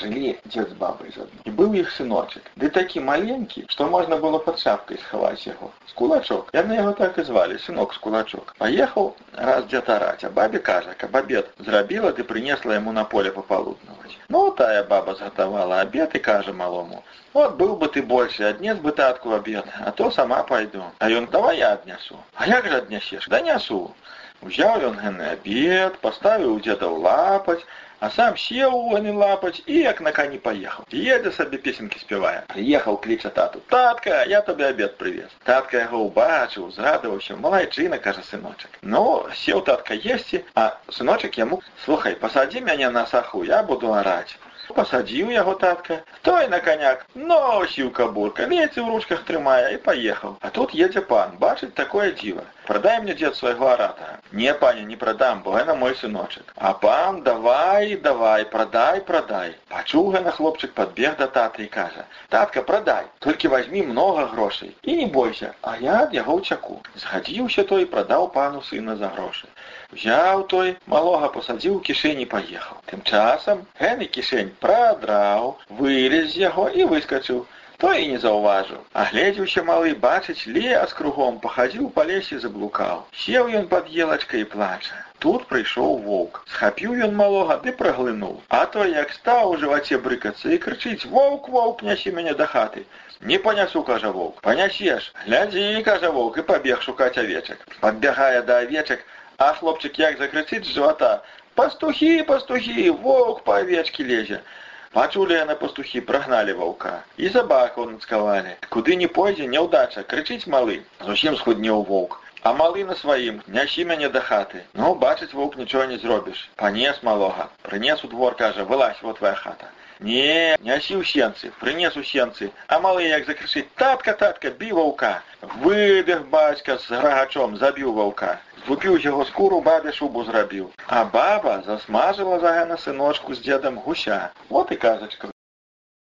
Жылі дзед з бабай з адным. І быў іх сыночак. Ды такі маленькі, што можна было пад шапкай схаваць яго. З кулачок. Яны яго так і звалі, сынок з кулачок. Паехаў раз дзед араць, а бабе кажа, каб абед зрабіла, ты прынесла яму на поле папалуднаваць. Ну, тая баба згатавала абед і кажа малому: « От быў бы ты больше, аднес бы татку абед, а то сама пайду. А ён давай я аднясу. А як жа аднясеш? Да нясу. Узяў ён гэны абед, паставіў дзеда ў лапаць, а сам сеў у гэны лапаць і як на кані паехаў. Едзе сабе песенкі спявае. Прыехаў кліча тату. Татка, я табе абед прывез. Татка яго ўбачыў, зрадаваўся, малайчына, кажа сыночак. Ну, сеў татка есці, а сыночак яму: слухай, пасадзі мяне на саху, я буду араць. Пасадзіў яго татка, той на каняк, носіў кабурка, леці ў ручках трымае і паехаў. А тут едзе пан, бачыць такое дзіва. Прадай мне дзед свайго аратара. Не, паня, не прадам, бо гэта мой сыночак. А пан давай, давай, прадай, прадай. Пачуў гэна хлопчык падбег да таты і кажа: Татка, прадай, толькі вазьмі многа грошай. І не бойся, а я ад яго ўчаку. Згадзіўся той, прадаў пану сына за грошы. Взяў той, малога пасадзіў у кішэні паехаў. Тым часам гэны кішэнь прадраў, вылез з яго і выскачыў. Той і не заўважыў. Агледзеўся малы бачыць лес кругом, пахадзіў па лесе заблукаў. Сеў ён пад елачкай плача. Тут прыйшоў воўк. Схапіў ён малога ды праглынуў. А то як стаў у жываце брыкацца і крычыць: воўк, воўк, нясі мяне да хаты. Не панясу, кажа воўк, панясеш. Глядзі, кажа воўк і пабег шукаць авечак. Падбягае да авечак, а хлопчык як закрычыць з жывата: Пастухі, пастухі, воўк па авечкі лезе. Пачулі яны пастухі, прагналі ваўка. І сабаку нацкавалі. Куды не пойдзе, няўдача, крычыць малы. Зусім схуднеў воўк. А малы на сваім, нясі мяне да хаты. Ну, бачыць воўк нічога не зробіш. Панес малога. Прынес у двор, кажа, вылазь, вот твоя хата. Не, нясі ў сенцы, прынес у сенцы, а малы як закрычыць: татка, татка, бі ваўка. Выбег бацька з грагачом, забіў ваўка. Злупіў яго скуру бабе шубу зрабіў. А баба засмажыла за гэна сыночку з дзедам гуся. Вот і казачка